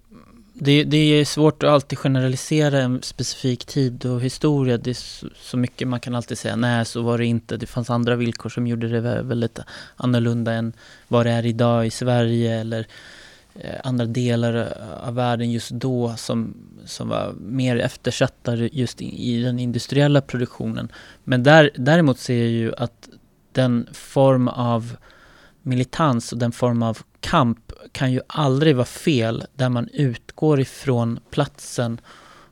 det, det, är svårt att alltid generalisera en specifik tid och historia. Det är så, så, mycket man kan alltid säga, nej så var det inte. Det fanns andra villkor som gjorde det väldigt annorlunda än vad det är idag i Sverige eller eh, andra delar av världen just då som, som var mer eftersatta just i, den industriella produktionen. Men där, däremot ser jag ju att den form av militans och den form av kamp kan ju aldrig vara fel där man utgår ifrån platsen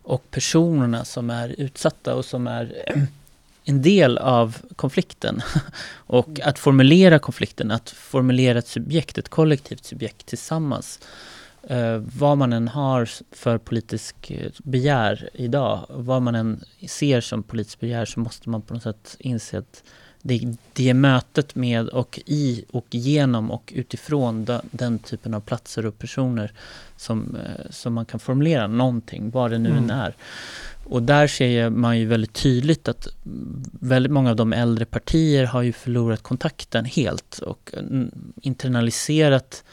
och personerna som är utsatta och som är en del av konflikten. och mm. att formulera konflikten, att formulera ett subjekt, ett kollektivt subjekt tillsammans. Uh, vad man än har för politisk eh, begär idag, vad man än ser som politisk begär så måste man på något sätt inse att det, det mötet med och i och genom och utifrån den, den typen av platser och personer som, uh, som man kan formulera någonting, vad det nu mm. är. Och där ser man ju väldigt tydligt att väldigt många av de äldre partier har ju förlorat kontakten helt och internaliserat,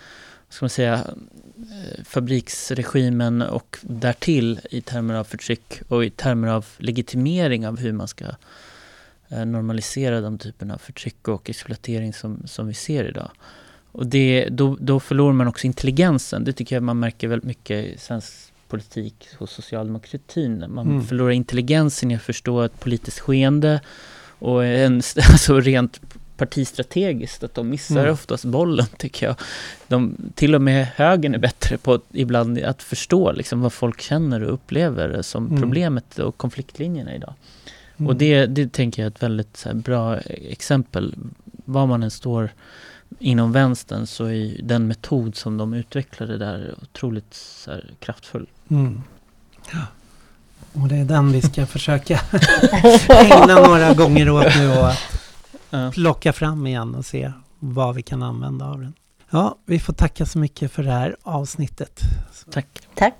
ska man säga, eh, fabriksregimen och därtill i termer av förtryck och i termer av legitimering av hur man ska eh, normalisera de typerna av förtryck och exploatering som, som vi ser idag. Och det, då, då förlorar man också intelligensen. Det tycker jag man märker väldigt mycket i svensk politik hos socialdemokratin. Man mm. förlorar intelligensen i att förstå ett politiskt skeende och en, alltså rent partistrategiskt att de missar mm. oftast bollen tycker jag. De, till och med högern är bättre på ibland att förstå liksom vad folk känner och upplever som mm. problemet och konfliktlinjerna idag. Mm. Och det, det tänker jag är ett väldigt här, bra exempel. Var man än står inom vänstern så är den metod som de utvecklade där otroligt så här, kraftfull. Mm. Ja. Och det är den vi ska försöka ägna några gånger åt nu och plocka fram igen och se vad vi kan använda av den. Ja, vi får tacka så mycket för det här avsnittet. Tack. Tack.